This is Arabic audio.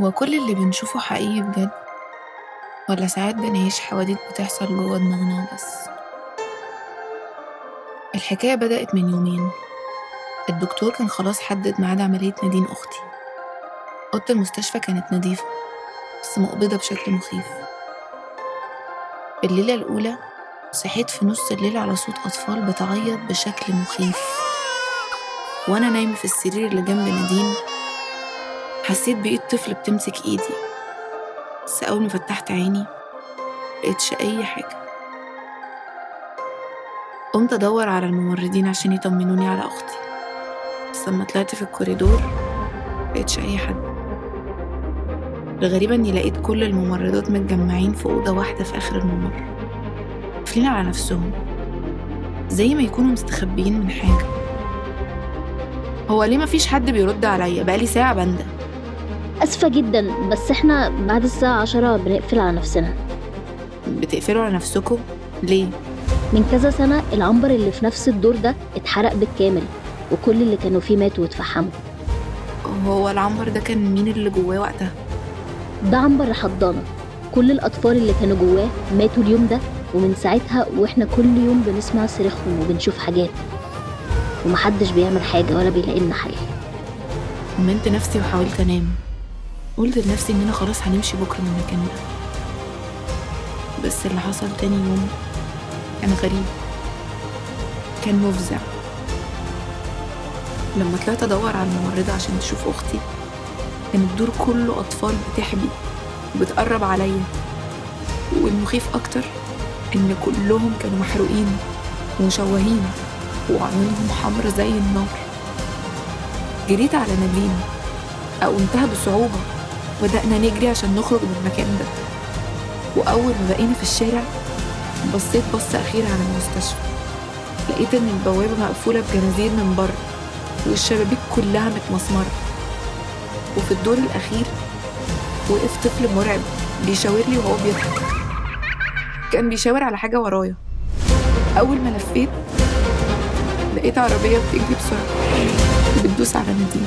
هو كل اللي بنشوفه حقيقي بجد. ولا ساعات بنعيش حواديت بتحصل جوه دماغنا بس الحكاية بدأت من يومين. الدكتور كان خلاص حدد ميعاد عملية نادين أختي. أوضة المستشفى كانت نظيفة بس مقبضة بشكل مخيف. الليلة الأولى صحيت في نص الليل على صوت أطفال بتعيط بشكل مخيف. وأنا نايمة في السرير اللي جنب نادين حسيت بإيد طفل بتمسك إيدي. بس أول ما فتحت عيني ملقتش أي حاجة. قمت أدور على الممرضين عشان يطمنوني على أختي. بس لما طلعت في الكوريدور ملقتش أي حد. الغريبة إني لقيت كل الممرضات متجمعين في أوضة واحدة في آخر الممر. قافلين على نفسهم. زي ما يكونوا مستخبيين من حاجة. هو ليه مفيش حد بيرد عليا؟ بقالي ساعة بندى أسفة جدا بس إحنا بعد الساعة عشرة بنقفل على نفسنا. بتقفلوا على نفسكم؟ ليه؟ من كذا سنة العنبر اللي في نفس الدور ده اتحرق بالكامل وكل اللي كانوا فيه ماتوا واتفحموا. هو العنبر ده كان مين اللي جواه وقتها؟ ده عنبر حضانة. كل الأطفال اللي كانوا جواه ماتوا اليوم ده ومن ساعتها وإحنا كل يوم بنسمع صريخهم وبنشوف حاجات. ومحدش بيعمل حاجة ولا بيلاقي لنا حل. طمنت نفسي وحاولت أنام. قلت لنفسي اننا خلاص هنمشي بكرة من المكان ده بس اللي حصل تاني يوم كان غريب. كان مفزع. لما طلعت أدور على الممرضة عشان تشوف أختي كان الدور كله أطفال بتحبي وبتقرب عليا. والمخيف أكتر إن كلهم كانوا محروقين ومشوهين وعيونهم حمرا زي النار. جريت على نادين قومتها بصعوبة. بدأنا نجري عشان نخرج من المكان ده. وأول ما بقينا في الشارع بصيت بصة أخيرة على المستشفى. لقيت إن البوابة مقفولة بجنازير من بره والشبابيك كلها متمسمرة. وفي الدور الأخير وقف طفل مرعب بيشاور لي وهو بيضحك. كان بيشاور على حاجة ورايا. أول ما لفيت لقيت عربية بتجري بسرعة بتدوس على نادين